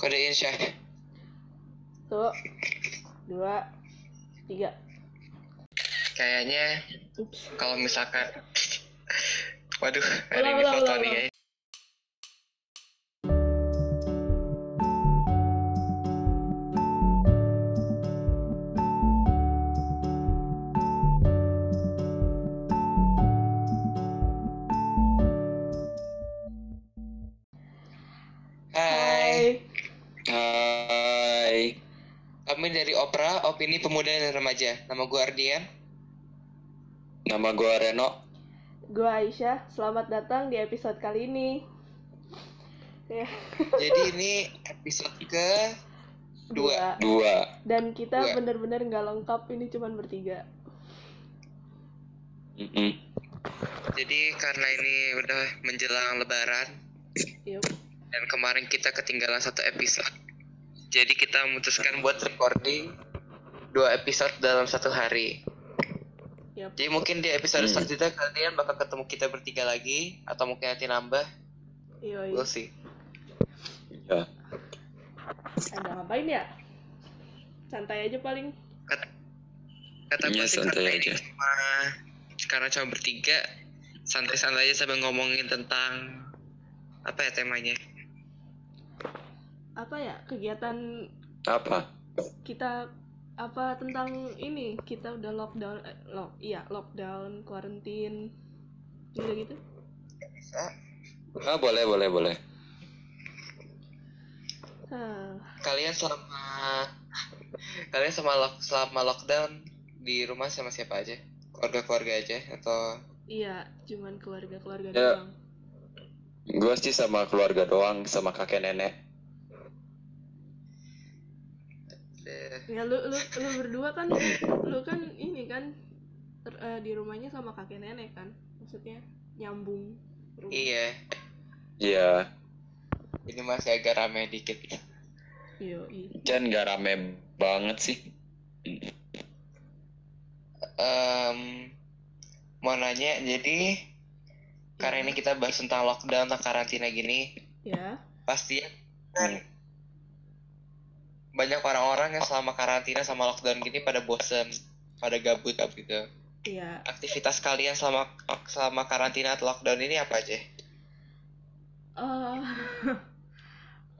Kodein Syah. Satu, dua, tiga. Kayaknya kalau misalkan Waduh, ada ini foto nih Opini Pemuda dan Remaja. Nama gue Ardian. nama gua Reno. Gue Aisyah, selamat datang di episode kali ini. Ya, Jadi ini episode ke Dua. Dua. Dan kita Dua. bener-bener nggak lengkap, ini cuman bertiga. Mm-mm. Jadi karena ini udah menjelang Lebaran Yup. dan kemarin kita ketinggalan satu episode, jadi kita memutuskan buat recording dua episode dalam satu hari. Yup. Jadi mungkin di episode Hmm. selanjutnya kalian bakal ketemu kita bertiga lagi atau mungkin nanti nambah, Yoi. we'll see. Ya. Ada ngapain ya? Santai aja paling. Kata, kata Iya, sih santai aja. cuma karena cuma bertiga, santai-santai aja sambil ngomongin tentang apa ya temanya? Apa ya, kegiatan Apa? kita apa tentang ini kita udah lockdown eh, lock iya lockdown quarantine gitu gitu Bisa. Ah, boleh, boleh, boleh. Hah, Kalian selama kalian sama lock, selama lockdown di rumah sama siapa aja? Keluarga-keluarga aja atau iya cuman keluarga keluarga Ya. doang Gua sih sama keluarga doang, sama kakek nenek. Eh, ya lu lu lu berdua kan lu kan ini kan ter- eh, di rumahnya sama kakek nenek kan maksudnya nyambung rumah. iya, Iya, ini masih agak rame dikit. Yoi. dan gak rame banget sih. Em, mau nanya, jadi karena ini kita bahas tentang lockdown atau karantina gini, ya pasti kan banyak orang-orang yang selama karantina sama lockdown gini pada bosen, pada gabut gitu. iya Aktivitas kalian selama selama karantina atau lockdown ini apa aja? eh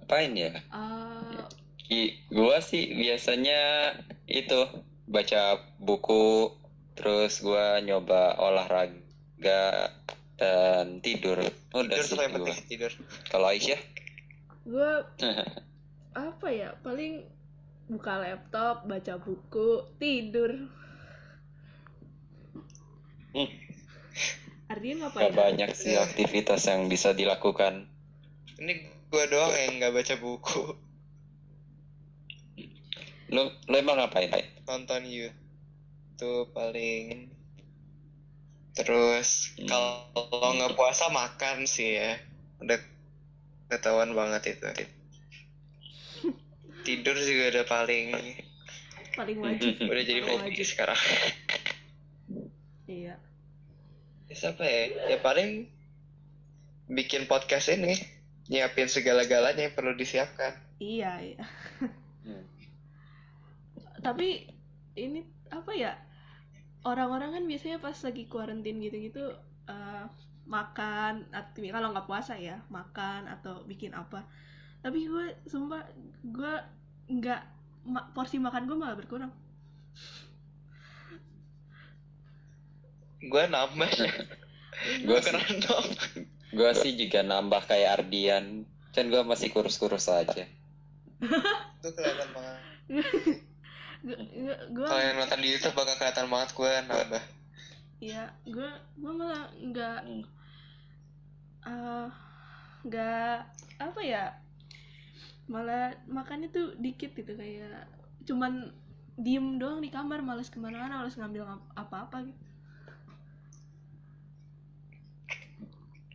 Apain ya? eh, I, gua sih biasanya itu baca buku, terus gua nyoba olahraga dan tidur. Udah Tidur sih gua. penting tidur. Kalau Aisyah? gue apa ya paling buka laptop baca buku tidur Hmm. Ardian ngapain Gak banyak sih aktivitas yang bisa dilakukan. Ini gua doang yang nggak baca buku, Lu, lu emang ngapain? Nonton YouTube paling. Terus Hmm. kalau nggak puasa makan sih ya, udah ketahuan banget itu. Tidur juga udah paling paling wajib udah jadi Paling hobi wajib. sekarang. iya Terus apa ya? Ya paling bikin podcast ini, nyiapin segala-galanya yang perlu disiapkan. iya iya Hmm. tapi ini apa ya orang-orang kan biasanya pas lagi kuarantin gitu-gitu eh, makan atau kalau nggak puasa ya makan atau bikin apa tapi gue sumpah gue nggak ma- porsi makan gue malah berkurang Gue nambah ya. Gua Gue sih, dong. gua sih juga nambah kayak Ardian. Dan gua masih kurus-kurus aja. Itu kelihatan banget. gue Kalau yang nonton di YouTube bakal kelihatan banget gue nambah. ya gue gue malah nggak Hmm. eh, nggak apa ya malah makannya tuh dikit gitu kayak cuman diem doang di kamar males ke mana-mana males ngambil apa-apa gitu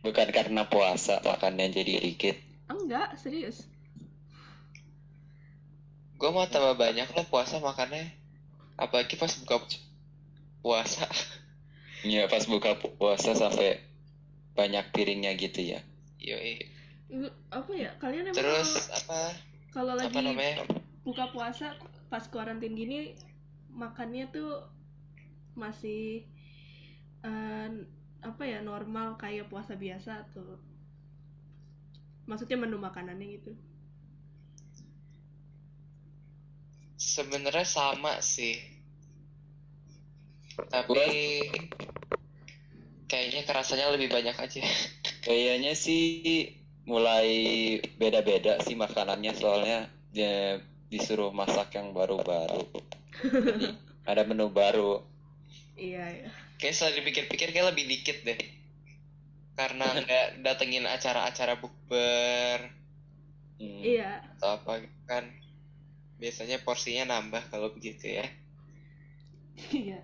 Bukan karena puasa makannya jadi dikit. enggak serius Gue mau tambah banyak loh puasa makannya. Apalagi pas buka puasa. Ya pas buka puasa sampai banyak piringnya gitu ya. Yoi. Apa ya? Kalian emang Terus apa? kalau lagi apa namanya? buka puasa pas kuarantin gini makannya tuh masih eh, apa ya normal kayak puasa biasa atau maksudnya menu makanannya gitu? Sebenarnya sama sih. Tapi kayaknya kerasanya lebih banyak aja. Kayaknya sih mulai beda-beda sih makanannya soalnya dia disuruh masak yang baru-baru. Jadi ada menu baru. iya iya. Kayak setelah dipikir-pikir kayak lebih dikit deh. Karena nggak datengin acara-acara bukber. Hmm. iya. Atau apa kan. Biasanya porsinya nambah kalau begitu ya. Iya.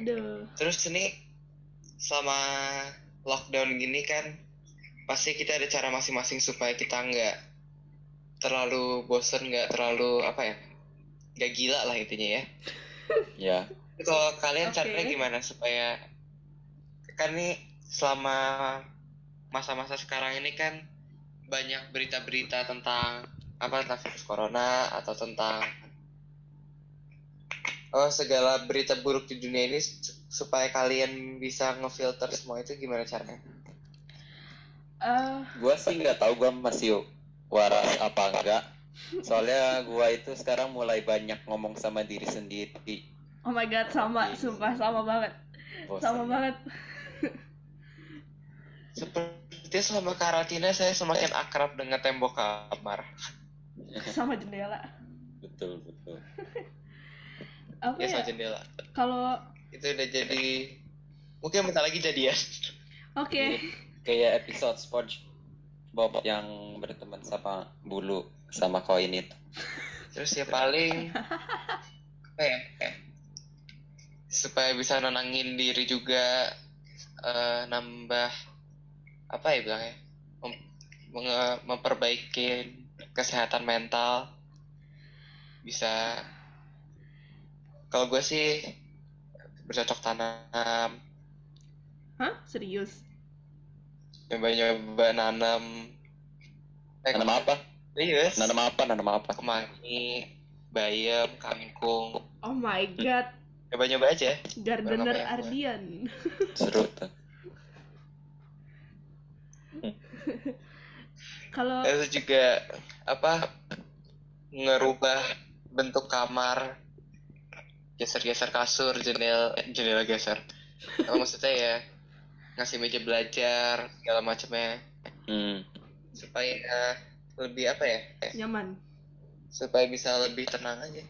Aduh. Terus ini selama lockdown gini kan pasti kita ada cara masing-masing supaya kita nggak terlalu bosen nggak terlalu apa ya nggak gila lah intinya ya Ya, kalau kalian Oke. caranya gimana supaya kan nih selama masa-masa sekarang ini kan banyak berita-berita tentang apa tentang virus corona atau tentang oh segala berita buruk di dunia ini su- supaya kalian bisa ngefilter semua itu gimana caranya? Eh gua sih nggak tahu gua masih waras apa enggak. Soalnya gua itu sekarang mulai banyak ngomong sama diri sendiri. oh my god sama sumpah sama banget Bosan. sama banget Seperti selama karantina saya semakin akrab dengan tembok kamar. sama jendela Betul, betul. apa Ya ya sama jendela. kalau Itu udah jadi mungkin bentar lagi jadian. oke Mirip kayak episode SpongeBob yang berteman sama bulu sama koin itu. Terus ya paling apa ya? Supaya bisa nenangin diri juga eh, nambah apa ya bilangnya? Mem- memperbaiki kesehatan mental. Bisa kalau gue sih bercocok tanam, hah serius nyoba-nyoba nanam. Eh, Nanam apa? Serius? Nanam apa? Nanam apa? Kemangi, bayam, kangkung. oh my god Coba-nyoba aja. gardener ya? Ardian Seru tuh. kalau Terus juga apa ngerubah bentuk kamar, geser-geser kasur, jendela jendela geser. Apa maksudnya ya ngasih meja belajar segala macamnya Hmm. supaya lebih apa ya? nyaman Supaya bisa lebih tenang aja,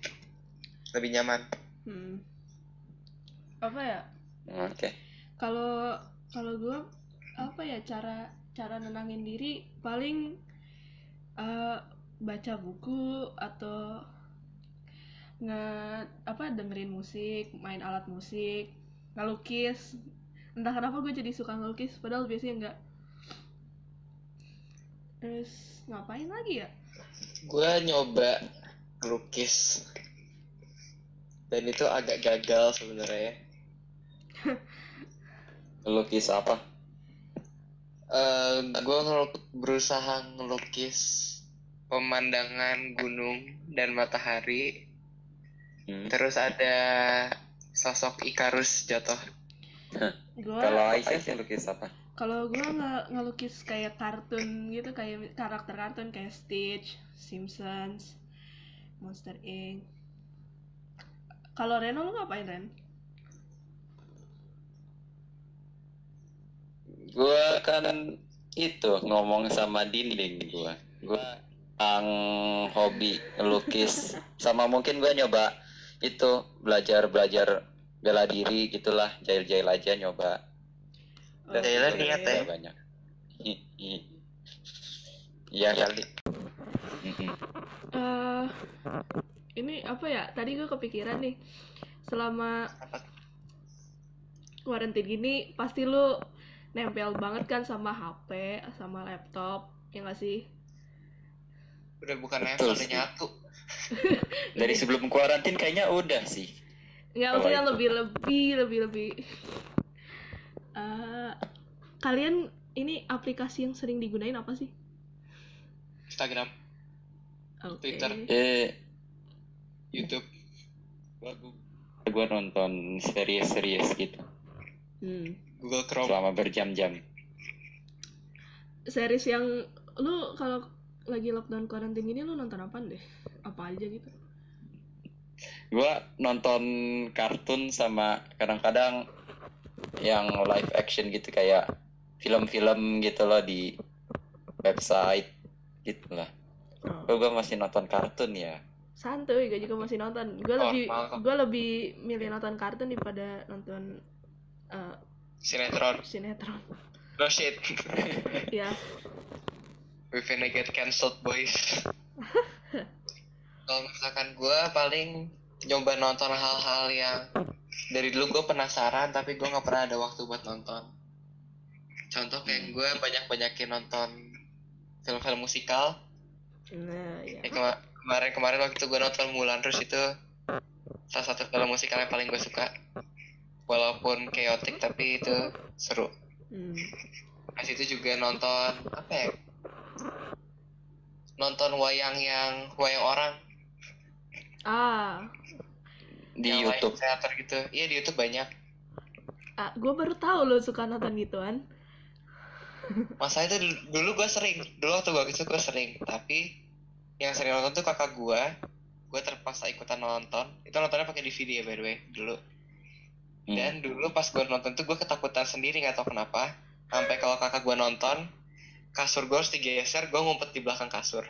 lebih nyaman. hmm. apa ya Oke. kalau kalau gue apa ya cara cara nenangin diri paling eh, baca buku atau nge apa dengerin musik main alat musik ngelukis entah kenapa gue jadi suka ngelukis padahal biasanya enggak terus ngapain lagi ya Gue nyoba ngelukis dan itu agak gagal sebenarnya. ya. Lukis apa? Eh, gue berusaha ngelukis pemandangan gunung dan matahari. Hmm. Terus ada sosok Ikarus jatuh. Gue Kalau Aisyah sih lukis apa? kalau gue nge ngelukis kayak kartun gitu kayak karakter kartun kayak Stitch, Simpsons, Monster Inc. Kalau Reno lu ngapain Ren? Gua kan itu ngomong sama dinding gua. Gua ang hobi ngelukis sama mungkin gua nyoba itu belajar belajar bela diri gitulah jail-jail aja nyoba. Dan Jailan Oke. niat ya? banyak. Iya kali. Mm-mm. Eh, ini apa ya? Tadi gue kepikiran nih, selama Apa? quarantine gini pasti lu nempel banget kan sama HP, sama laptop, ya nggak sih? Udah bukan Betul level, udah sih. nyatu. Dari sebelum kuarantin kayaknya udah sih. Nggak maksudnya lebih lebih lebih lebih. Eh, kalian ini aplikasi yang sering digunain apa sih? Instagram. Oke. Twitter. Eh, YouTube. gue nonton series-series gitu Hmm. Google Chrome. selama berjam-jam. Series yang lu kalau lagi lockdown quarantine gini lu nonton apa deh? Apa aja gitu? Gue nonton kartun sama kadang-kadang yang live action gitu kayak film-film gitu loh di website gitu lah. Oh. Gue masih nonton kartun ya. Santuy, gue juga masih nonton. Gue Oh, lebih gue lebih milih nonton kartun daripada nonton eh, Sinetron. sinetron. No shit. ya, We finna get cancelled, boys. Kalau misalkan gue paling nyoba nonton hal-hal yang dari dulu gue penasaran tapi gue nggak pernah ada waktu buat nonton. Contoh kayak gue banyak-banyakin nonton film-film musikal. nah ya. Ya, kema- kemarin-kemarin waktu gue nonton Mulan terus itu salah satu film musikal yang paling gue suka. Walaupun chaotic tapi itu seru. Hmm. Pas itu juga nonton apa ya? Nonton wayang yang wayang orang Ah, Di yang live YouTube. theater gitu. Iya di YouTube banyak. ah gue baru tahu lo suka nonton gituan. Masa itu dulu- dulu gue sering, dulu waktu gue kecil gue sering, tapi yang sering nonton tuh kakak gue. Gue terpaksa ikutan nonton. Itu nontonnya pakai DVD ya by the way dulu. Hmm. Dan dulu pas gue nonton tuh gue ketakutan sendiri nggak tahu kenapa. Sampai kalau kakak gue nonton, kasur gue harus digeser, gue ngumpet di belakang kasur.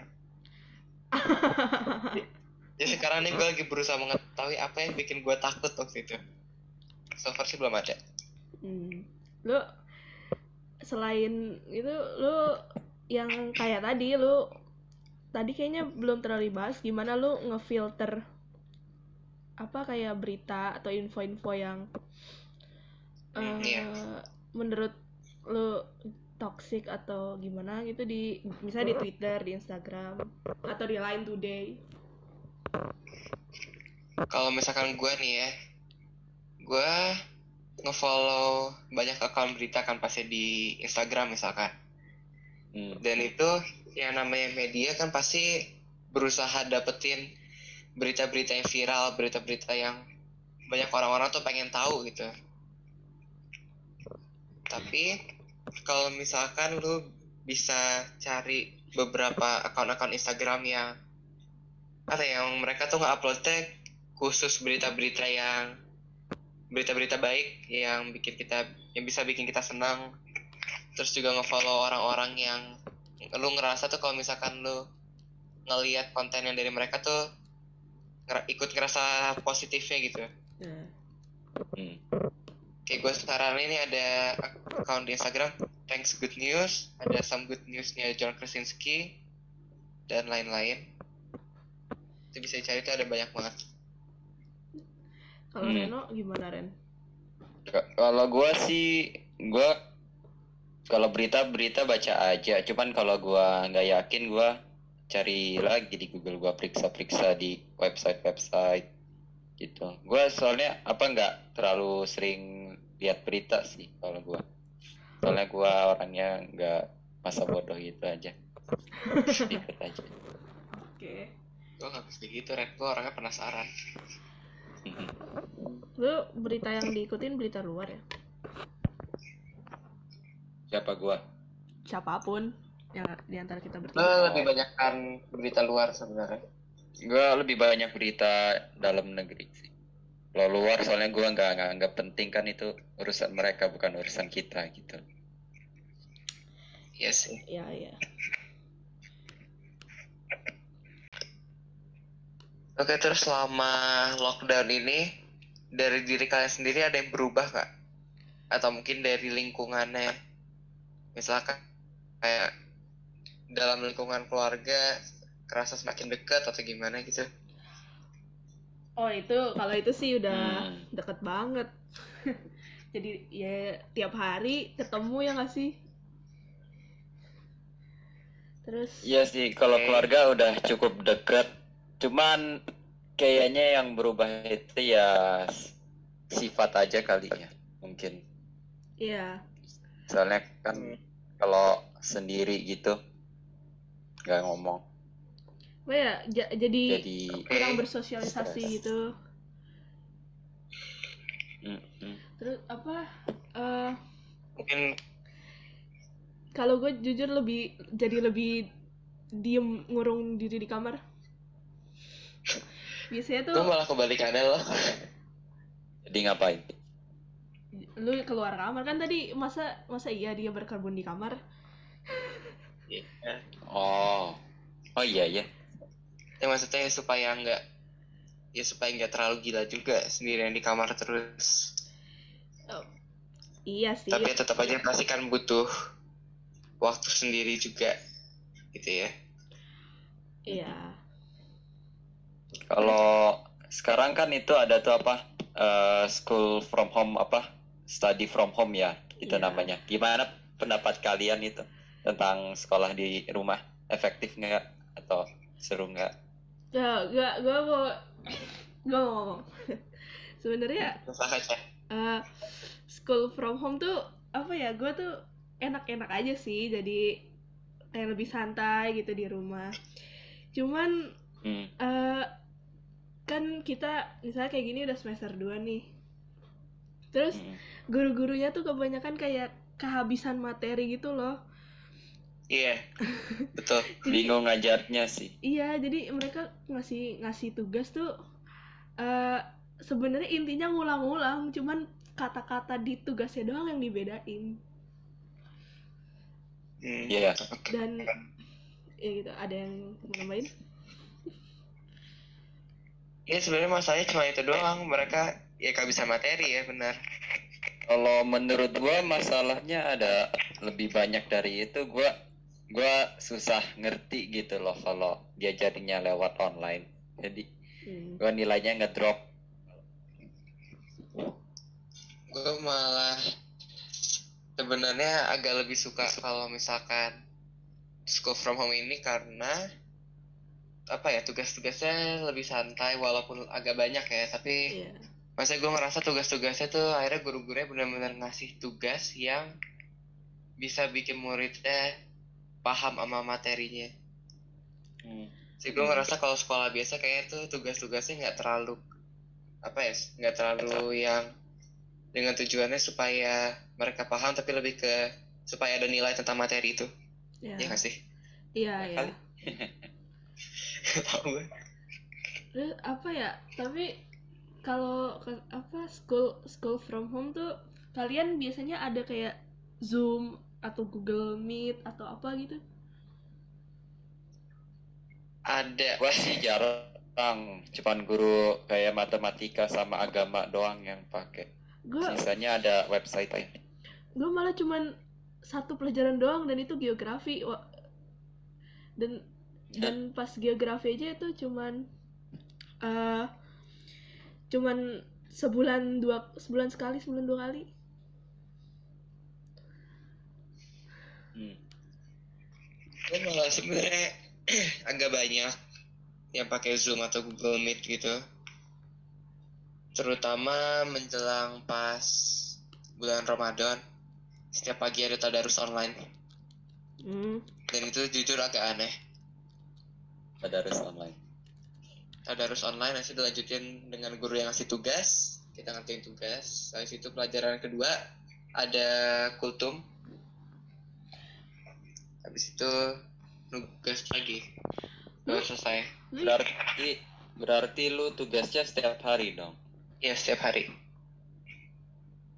Ya sekarang nih gue lagi berusaha mengetahui apa yang bikin gue takut waktu itu. So far sih belum ada. Hmm. Lu selain itu lu yang kayak tadi lu tadi kayaknya belum terlalu dibahas gimana lu ngefilter apa kayak berita atau info-info yang Hmm, eh, iya. menurut lu toxic atau gimana gitu di misalnya di Twitter, di Instagram atau di Line Today. Kalau misalkan gue nih ya, gue ngefollow banyak akun berita kan pasti di Instagram misalkan. Hmm. Dan itu yang namanya media kan pasti berusaha dapetin berita-berita yang viral, berita-berita yang banyak orang-orang tuh pengen tahu gitu. Tapi kalau misalkan lu bisa cari beberapa akun-akun Instagram yang apa ya, yang mereka tuh nggak uploadnya khusus berita-berita yang berita-berita baik yang bikin kita yang bisa bikin kita senang. Terus juga ngefollow orang-orang yang lu ngerasa tuh kalau misalkan lu ngelihat konten yang dari mereka tuh ikut ngerasa positifnya gitu. Nah, Hmm. kayak gue sekarang ini ada account di Instagram thanks good news ada some good newsnya John Krasinski dan lain-lain itu bisa dicari tuh ada banyak banget kalau Hmm. Reno gimana Ren? Kalau gua sih, gua kalau berita-berita baca aja. Cuman kalau gua nggak yakin, gua cari lagi di Google. Gua periksa-periksa di website-website gitu. Gua soalnya apa nggak terlalu sering lihat berita sih kalau gua. Soalnya gua orangnya nggak masa bodoh gitu aja. Ikut aja. Oke. Gue gak bisa gitu Red gue orangnya penasaran Lu berita yang diikutin berita luar ya? Siapa gua? Siapa pun yang di antara kita lo bertiga. lebih banyak kan berita luar sebenarnya Gua lebih banyak berita dalam negeri sih. Kalau luar soalnya gua nggak nggak nggak penting kan itu urusan mereka bukan urusan kita gitu. iya sih Ya, ya. Oke terus selama lockdown ini dari diri kalian sendiri ada yang berubah nggak atau mungkin dari lingkungannya misalkan kayak dalam lingkungan keluarga kerasa semakin dekat atau gimana gitu Oh, itu kalau itu sih udah Hmm. deket banget. Jadi ya tiap hari ketemu ya nggak sih? Terus Iya sih kalau keluarga udah cukup deket. Cuman kayaknya yang berubah itu ya sifat aja kali ya mungkin. Iya. Soalnya kan kalau sendiri gitu nggak ngomong. apa ya ja- jadi, jadi kurang bersosialisasi stres. gitu mm, terus apa eh mungkin kalau gue jujur lebih jadi lebih diem ngurung diri di kamar biasanya tuh gue malah kebalikannya loh. Jadi ngapain? Lu keluar kamar. Kan tadi masa masa iya dia berkebun di kamar? Iya. oh. Oh iya ya ya maksudnya supaya nggak ya supaya nggak terlalu gila juga sendirian di kamar terus. Oh, iya sih. Tapi tetap aja pasti kan butuh waktu sendiri juga gitu ya. Iya kalau sekarang kan itu ada tuh apa eh, school from home apa study from home ya itu Iya. namanya. Gimana pendapat kalian itu tentang sekolah di rumah? Efektif nggak atau seru nggak? Ya gak gue mau gue mau ngomong. Sebenarnya eh, school from home tuh apa ya gue tuh enak-enak aja sih jadi kayak lebih santai gitu di rumah. Cuman Hmm, eh kan kita misalnya kayak gini udah semester 2 nih. Terus hmm. guru-gurunya tuh kebanyakan kayak kehabisan materi gitu loh. Iya betul. Jadi bingung ngajarnya sih. Iya jadi mereka ngasih ngasih tugas tuh eh sebenarnya intinya ngulang-ngulang cuman kata-kata di tugasnya doang yang dibedain. Hmm, Iya. oke. dan ya gitu ada yang mau nambahin ya sebenarnya masalahnya cuma itu doang mereka ya kehabisan materi ya benar Kalau menurut gua masalahnya ada lebih banyak dari itu gua gua susah ngerti gitu loh kalau diajarinya lewat online. Jadi Hmm. gua nilainya ngedrop. gue malah sebenarnya agak lebih suka kalau misalkan school from home ini karena apa ya tugas-tugasnya lebih santai walaupun agak banyak ya tapi Iya. masa gue ngerasa tugas-tugasnya tuh akhirnya guru-gurunya benar-benar ngasih tugas yang bisa bikin muridnya paham sama materinya Hmm. sih gue ngerasa kalau sekolah biasa kayaknya tuh tugas-tugasnya nggak terlalu apa ya nggak terlalu yang dengan tujuannya supaya mereka paham tapi lebih ke supaya ada nilai tentang materi itu Iya. ya nggak sih Iya, iya. Tahu gue. Apa ya? Tapi kalau apa school school from home tuh kalian biasanya ada kayak Zoom atau Google Meet atau apa gitu? ada Gua sih jarang, cuman guru kayak matematika sama agama doang yang pakai. Gue Sisanya ada website aja. gue malah cuman satu pelajaran doang dan itu geografi. Dan dan pas geografi aja itu cuman eh cuman sebulan dua sebulan sekali sebulan dua kali. Hmm. gue malah sebenarnya agak banyak yang pakai Zoom atau Google Meet gitu terutama menjelang pas bulan Ramadan setiap pagi ada tadarus online Hmm. dan itu jujur agak aneh Ada harus online. tadarus online nanti dilanjutin dengan guru yang ngasih tugas kita ngertiin tugas habis itu pelajaran kedua ada kultum habis itu nugas lagi baru selesai Lu- Berarti berarti lu tugasnya setiap hari dong. ya setiap hari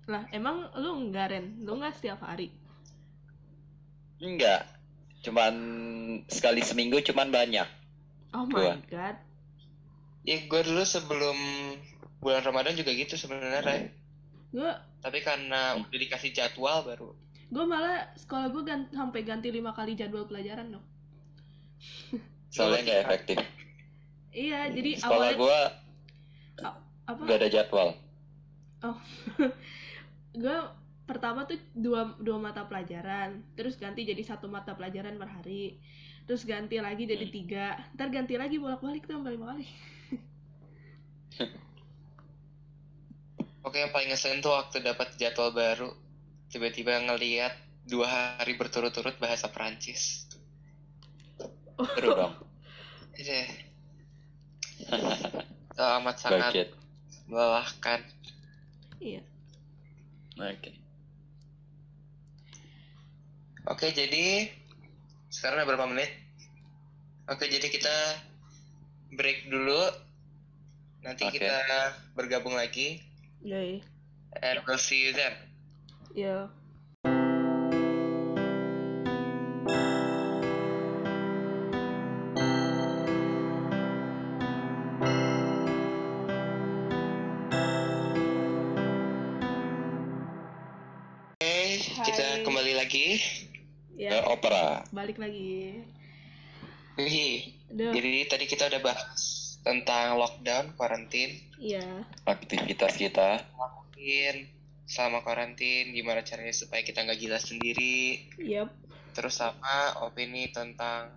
Lah, emang lu enggak Ren? Lu enggak setiap hari? Enggak. Cuman sekali seminggu cuman banyak. Oh Gua. my god. ya gue dulu sebelum bulan Ramadan juga gitu sebenarnya Gue tapi karena udah dikasih jadwal baru gue malah sekolah gue gan- sampai ganti lima kali jadwal pelajaran dong. Soalnya nggak efektif. Iya, jadi Sekolah awalnya gua apa? nggak ada jadwal. gue pertama tuh dua dua mata pelajaran, terus ganti jadi satu mata pelajaran per hari, terus ganti lagi jadi Hmm. tiga, ntar ganti lagi bolak balik tuh sampai lima kali. Oke yang paling ngeselin tuh waktu dapat jadwal baru tiba-tiba ngeliat dua hari berturut-turut bahasa Perancis Seru dong. Iya. Itu amat sangat Gokil. melelahkan. Iya. Oke. Oke, jadi sekarang udah berapa menit? Oke, jadi kita break dulu. Nanti Oke. kita bergabung lagi. Yoi. And we'll see you then. Yo. Opera. balik lagi. Aduh. jadi tadi kita udah bahas tentang lockdown, karantin, Iya. Aktivitas kita. mungkin sama karantin, gimana caranya supaya kita nggak gila sendiri, Yep. terus sama opini tentang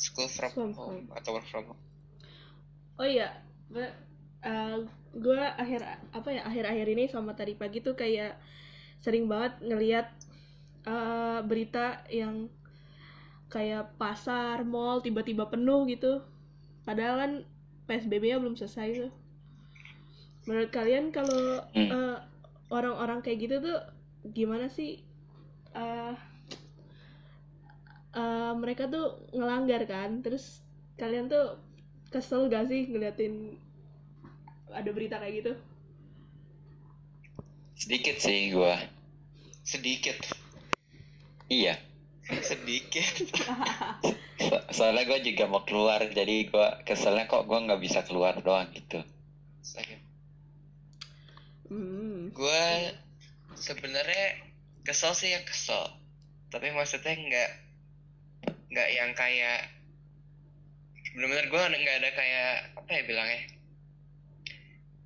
school from From home atau work from home. Oh iya, gue akhir apa ya akhir-akhir ini sama tadi pagi tuh kayak sering banget ngelihat eh, berita yang kayak pasar, mall tiba-tiba penuh gitu. Padahal kan PSBB-nya belum selesai tuh. Menurut kalian kalau Hmm. eh, orang-orang kayak gitu tuh gimana sih? eh eh, mereka tuh ngelanggar kan, terus kalian tuh kesel gak sih ngeliatin ada berita kayak gitu? Sedikit sih gua. Sedikit, Iya. sedikit. So- soalnya gue juga mau keluar, jadi gua keselnya kok gua nggak bisa keluar doang gitu. Saya- Hmm. gue sebenarnya kesel sih ya kesel tapi maksudnya nggak nggak yang kayak benar-benar gue nggak ada kayak apa ya bilangnya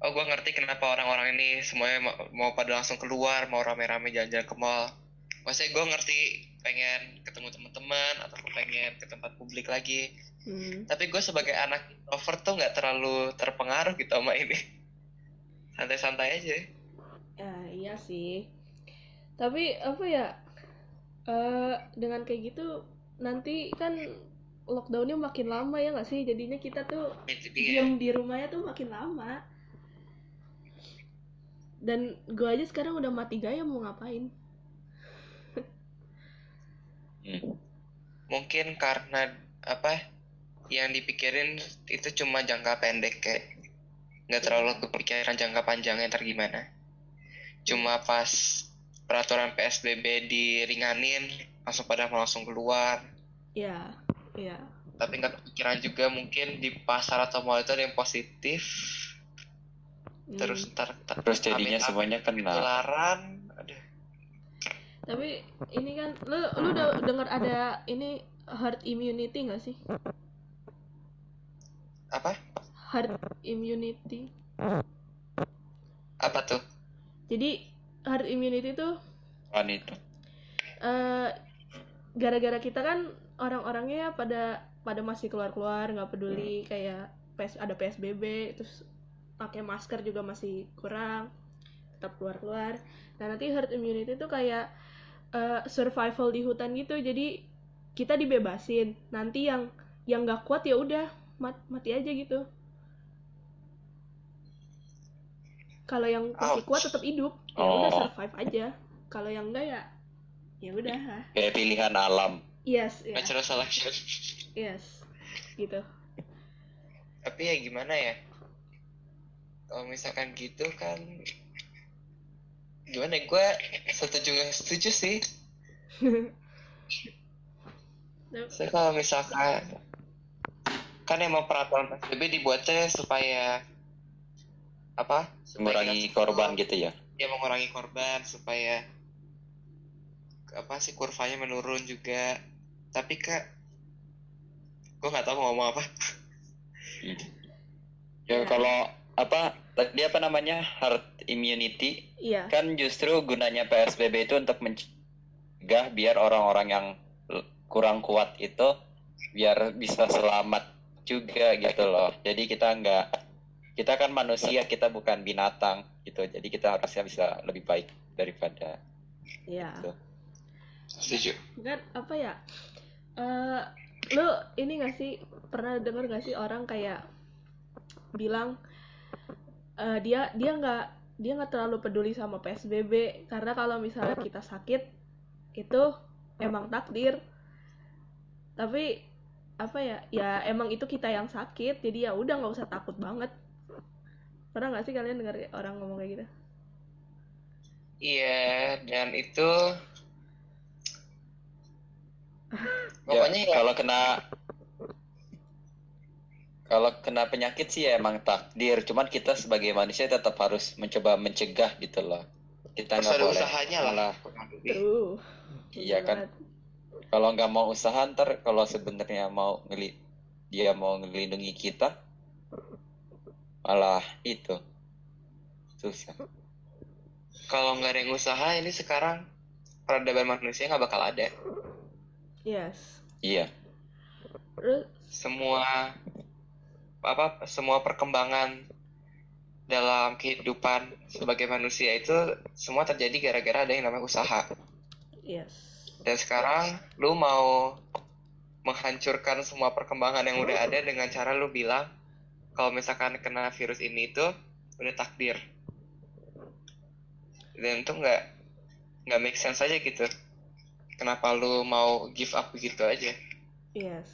oh gue ngerti kenapa orang-orang ini semuanya mau, mau pada langsung keluar mau rame-rame jalan-jalan ke mall maksudnya gue ngerti pengen ketemu teman-teman atau pengen ke tempat publik lagi Hmm. tapi gue sebagai anak introvert tuh nggak terlalu terpengaruh gitu sama ini santai-santai aja Ya, iya sih. Tapi apa ya? eh dengan kayak gitu nanti kan lockdownnya makin lama ya nggak sih? Jadinya kita tuh itu dia diam di rumahnya tuh makin lama. Dan gue aja sekarang udah mati gaya mau ngapain? Hmm. mungkin karena apa yang dipikirin itu cuma jangka pendek kayak nggak terlalu kepikiran jangka panjangnya ntar gimana cuma pas peraturan PSBB diringanin langsung pada mau langsung keluar Ya, ya. tapi nggak kepikiran juga mungkin di pasar atau mall itu ada yang positif Hmm. terus ntar ntar Terus jadinya semuanya kena. ketularan Tapi ini kan lu lu udah dengar ada ini herd immunity nggak sih? apa Herd immunity. apa tuh Jadi herd immunity tuh Kan itu. eh gara-gara kita kan orang-orangnya pada pada masih keluar-keluar nggak peduli kayak PS, ada PSBB terus pakai masker juga masih kurang tetap keluar-keluar nah nanti herd immunity itu kayak eh, survival di hutan gitu. Jadi kita dibebasin. Nanti yang yang nggak kuat ya udah mat- mati aja gitu. Kalau yang masih Ouch. kuat tetap hidup. Ya udah Oh. survive aja. Kalau yang enggak ya ya udah Kayak pilihan alam. yes ya. Natural selection. Yes gitu. Tapi ya gimana ya? Kalau misalkan gitu kan gimana? Gue setuju nggak setuju sih. Saya kalau misalkan kan emang peraturan PSBB dibuatnya supaya apa? Supaya Mengurangi kita- korban gitu ya. ya mengurangi korban supaya apa sih kurvanya menurun juga. Tapi kak gue nggak tahu mau ngomong apa. Ya Ya. kalau apa tadi apa namanya herd immunity iya kan justru gunanya PSBB itu untuk mencegah biar orang-orang yang kurang kuat itu biar bisa selamat juga gitu loh. Jadi kita nggak kita kan manusia kita bukan binatang gitu. Jadi kita harusnya bisa lebih baik daripada iya Tuh. setuju kan apa ya eh lu ini gak sih pernah denger gak sih orang kayak bilang eh, dia dia nggak dia nggak terlalu peduli sama psbb karena kalau misalnya kita sakit itu emang takdir. Tapi apa ya ya emang itu kita yang sakit jadi ya udah nggak usah takut banget. Pernah nggak sih kalian dengar orang ngomong kayak gitu? Iya, dan itu Ya, pokoknya ya, kalau kena kalau kena penyakit sih ya emang takdir. Cuman kita sebagai manusia tetap harus mencoba mencegah gitu loh. Kita harus nggak boleh usahanya lah. malah. Tuh Iya kan? kalau nggak mau usaha ntar kalau sebenarnya mau ngeli dia mau ngelindungi kita malah itu. Susah. Kalau nggak ada yang usaha, ini sekarang peradaban manusia nggak bakal ada. yes. Iya. Terus? Semua apa semua perkembangan dalam kehidupan sebagai manusia itu semua terjadi gara-gara ada yang namanya usaha. yes Dan sekarang lu mau menghancurkan semua perkembangan yang udah ada dengan cara lu bilang kalau misalkan kena virus ini itu udah takdir. Dan itu nggak nggak make sense aja gitu. Kenapa lu mau give up begitu aja? Yes.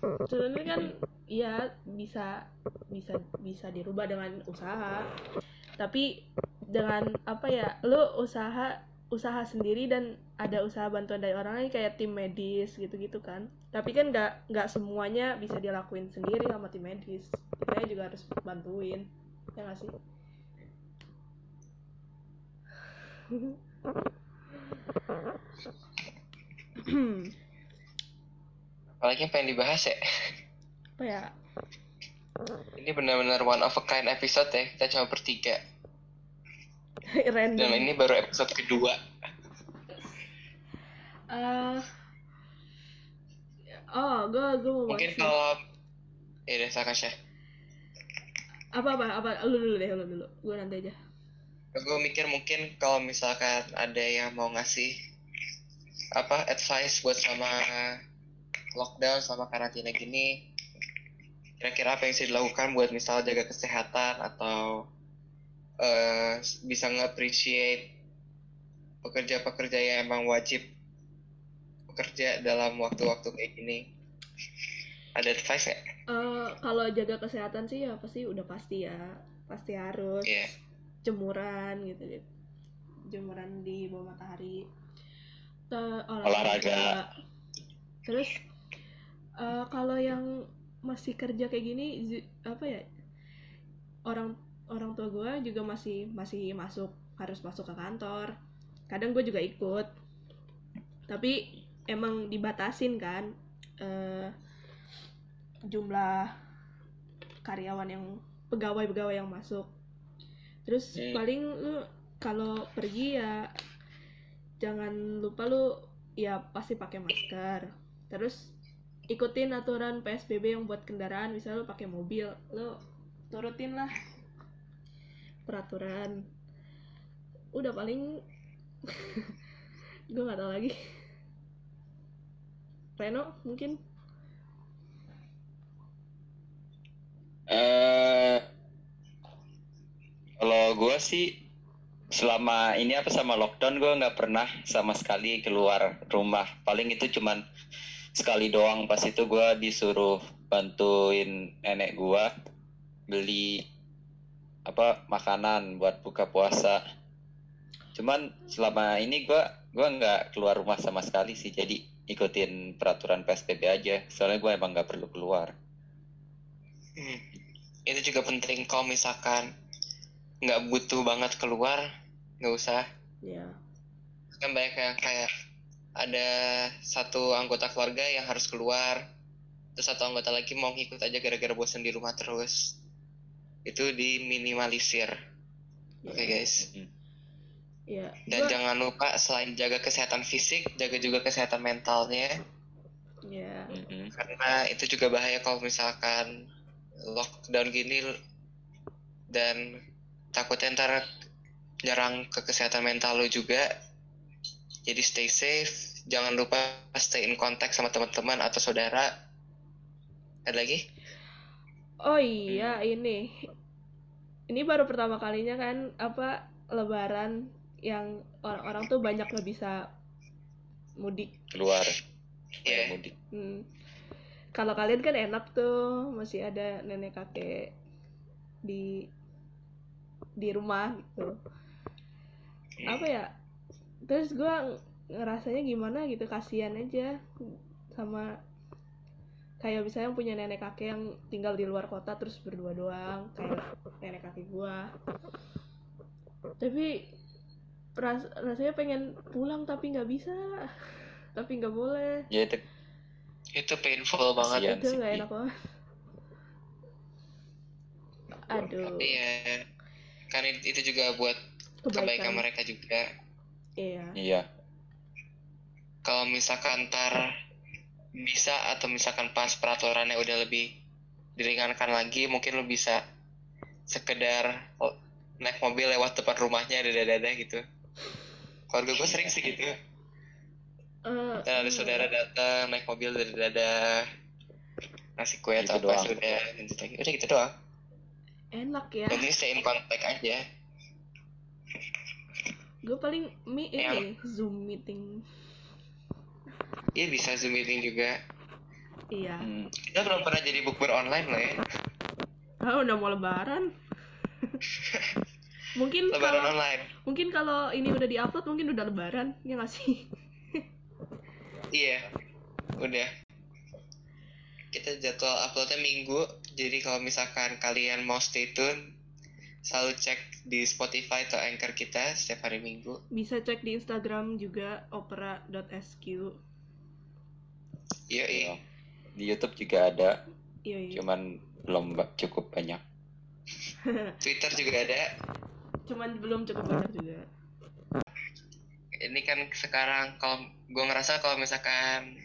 Sebenarnya kan ya bisa bisa bisa dirubah dengan usaha. Tapi dengan apa ya? Lu usaha usaha sendiri dan ada usaha bantuan dari orang lain kayak tim medis gitu-gitu kan. Tapi kan nggak nggak semuanya bisa dilakuin sendiri sama tim medis. Kita juga harus bantuin. Ya nggak sih? Apalagi yang pengen dibahas ya. apa ya? Ini benar-benar one of a kind episode ya. Kita cuma bertiga. Dan Random. ini baru episode kedua. Eh, oh, gue gue mau Mungkin kalau ya udah Sakasha. apa apa apa lu dulu deh lu dulu gue nanti aja Gue mikir mungkin kalau misalkan ada yang mau ngasih apa advice buat sama lockdown sama karantina gini, kira-kira apa yang bisa dilakukan buat misal jaga kesehatan atau eh, bisa nge-appreciate pekerja-pekerja yang emang wajib bekerja dalam waktu-waktu kayak gini. Ada advice nggak? Eh, kalau jaga kesehatan sih ya pasti udah pasti ya pasti harus Iya. jemuran gitu gitu jemuran di bawah matahari Te- Olahraga. terus eh, kalau yang masih kerja kayak gini apa ya orang orang tua gue juga masih masih masuk harus masuk ke kantor. Kadang gue juga ikut. Tapi emang dibatasin kan eh, jumlah karyawan yang pegawai-pegawai yang masuk. Terus Hmm. paling lu kalau pergi ya jangan lupa lu ya pasti pakai masker. Terus ikutin aturan PSBB yang buat kendaraan misalnya lu pakai mobil lu turutin lah peraturan. Udah paling gue nggak tahu lagi. Reno mungkin? Eh, kalau gue sih selama ini apa sama lockdown gue nggak pernah sama sekali keluar rumah. Paling itu cuman sekali doang. Pas itu gue disuruh bantuin nenek gue beli apa makanan buat buka puasa. Cuman selama ini gue gua nggak keluar rumah sama sekali sih. Jadi ikutin peraturan PSBB aja. Soalnya gue emang nggak perlu keluar. Hmm. Itu juga penting kalau misalkan nggak butuh banget keluar, nggak usah. ya Kan banyak yang kayak ada satu anggota keluarga yang harus keluar, terus satu anggota lagi mau ngikut aja gara-gara bosan di rumah terus. Itu diminimalisir. Oke guys. ya Dan gua- jangan lupa selain jaga kesehatan fisik, jaga juga kesehatan mentalnya. ya Mm-mm. karena itu juga bahaya kalau misalkan lockdown gini dan takutnya ntar nyerang ke kesehatan mental lo juga jadi stay safe jangan lupa stay in contact sama teman-teman atau saudara ada lagi Oh iya ini ini baru pertama kalinya kan apa Lebaran yang orang-orang tuh banyak nggak bisa mudik. keluar ya mudik Hmm. Kalau kalian kan enak tuh masih ada nenek kakek di di rumah gitu. Apa ya? Terus gua ngerasanya gimana gitu kasihan aja sama kayak misalnya punya nenek kakek yang tinggal di luar kota terus berdua doang kayak nenek kakek gua. Tapi ras rasanya pengen pulang tapi nggak bisa tapi nggak boleh. Ya itu itu painful banget. Itu sih. nggak enak banget. Aduh. tapi ya kan it- itu juga buat kebaikan kebaikan. mereka juga iya. Iya. Kalau misalkan ntar bisa atau misalkan pas peraturannya udah lebih diringankan lagi mungkin lu bisa sekedar naik mobil lewat depan rumahnya dada-dada gitu. Keluarga gue sering sih gitu. Eh, dan ada iya. saudara datang naik mobil dada-dada ngasih kue atau Gitu apa doang. sudah udah gitu doang. Enak ya. Penting stay in contact aja gue paling mi Ya. ini zoom meeting iya bisa zoom meeting juga iya Hmm. kita belum pernah jadi bukber online loh ya ah udah mau lebaran mungkin lebaran kalau online mungkin kalau ini udah diupload mungkin udah lebaran ya nggak sih Iya, udah. Kita jadwal uploadnya minggu, jadi kalau misalkan kalian mau stay tune, selalu cek di Spotify atau Anchor kita setiap hari minggu. bisa cek di Instagram juga opera.sq Iya, Iya. di YouTube juga ada iya iya cuman belum cukup banyak Twitter juga ada. cuman belum cukup banyak juga Ini kan sekarang kalau gue ngerasa kalau misalkan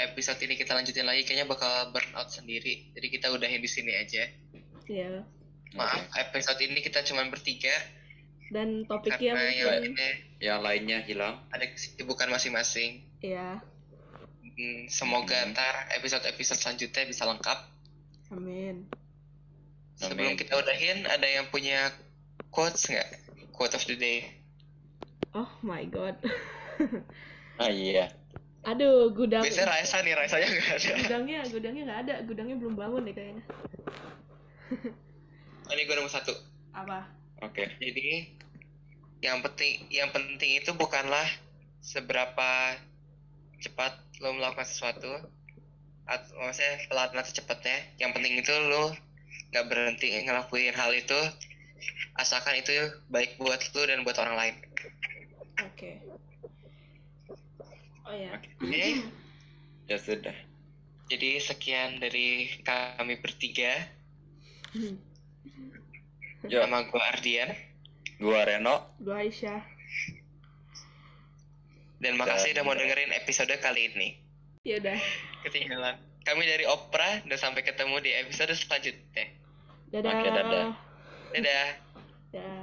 episode ini kita lanjutin lagi, kayaknya bakal burn out sendiri. Jadi kita udahin di sini aja. ya Maaf, episode ini kita cuma bertiga dan topiknya karena yang mungkin lainnya yang lainnya hilang ada kesibukan masing-masing. ya Hmm, semoga Hmm. ntar episode-episode selanjutnya bisa lengkap. amin Sebelum Amin. kita udahin, ada yang punya quotes nggak? Quote of the day. oh my god ah iya aduh gudang Biasanya Raisa nih, Raisanya nggak ada. gudangnya gudangnya nggak ada gudangnya belum bangun deh kayaknya ini gue nemu satu. apa oke Jadi yang penting, yang penting itu bukanlah seberapa cepat lo melakukan sesuatu, atau maksudnya pelan atau cepatnya. Yang penting itu lo nggak berhenti ngelakuin hal itu, asalkan itu baik buat lo dan buat orang lain. oke oh ya Oke. ya sudah Jadi sekian dari kami bertiga. Ya Nama gue Ardian. gua Reno gue Aisyah Dan makasih Dan- udah mau dengerin episode kali ini. ya udah Ketinggalan. Kami dari Opera dan sampai ketemu di episode selanjutnya. dadah Oke, dadah. Dadah. Dadah.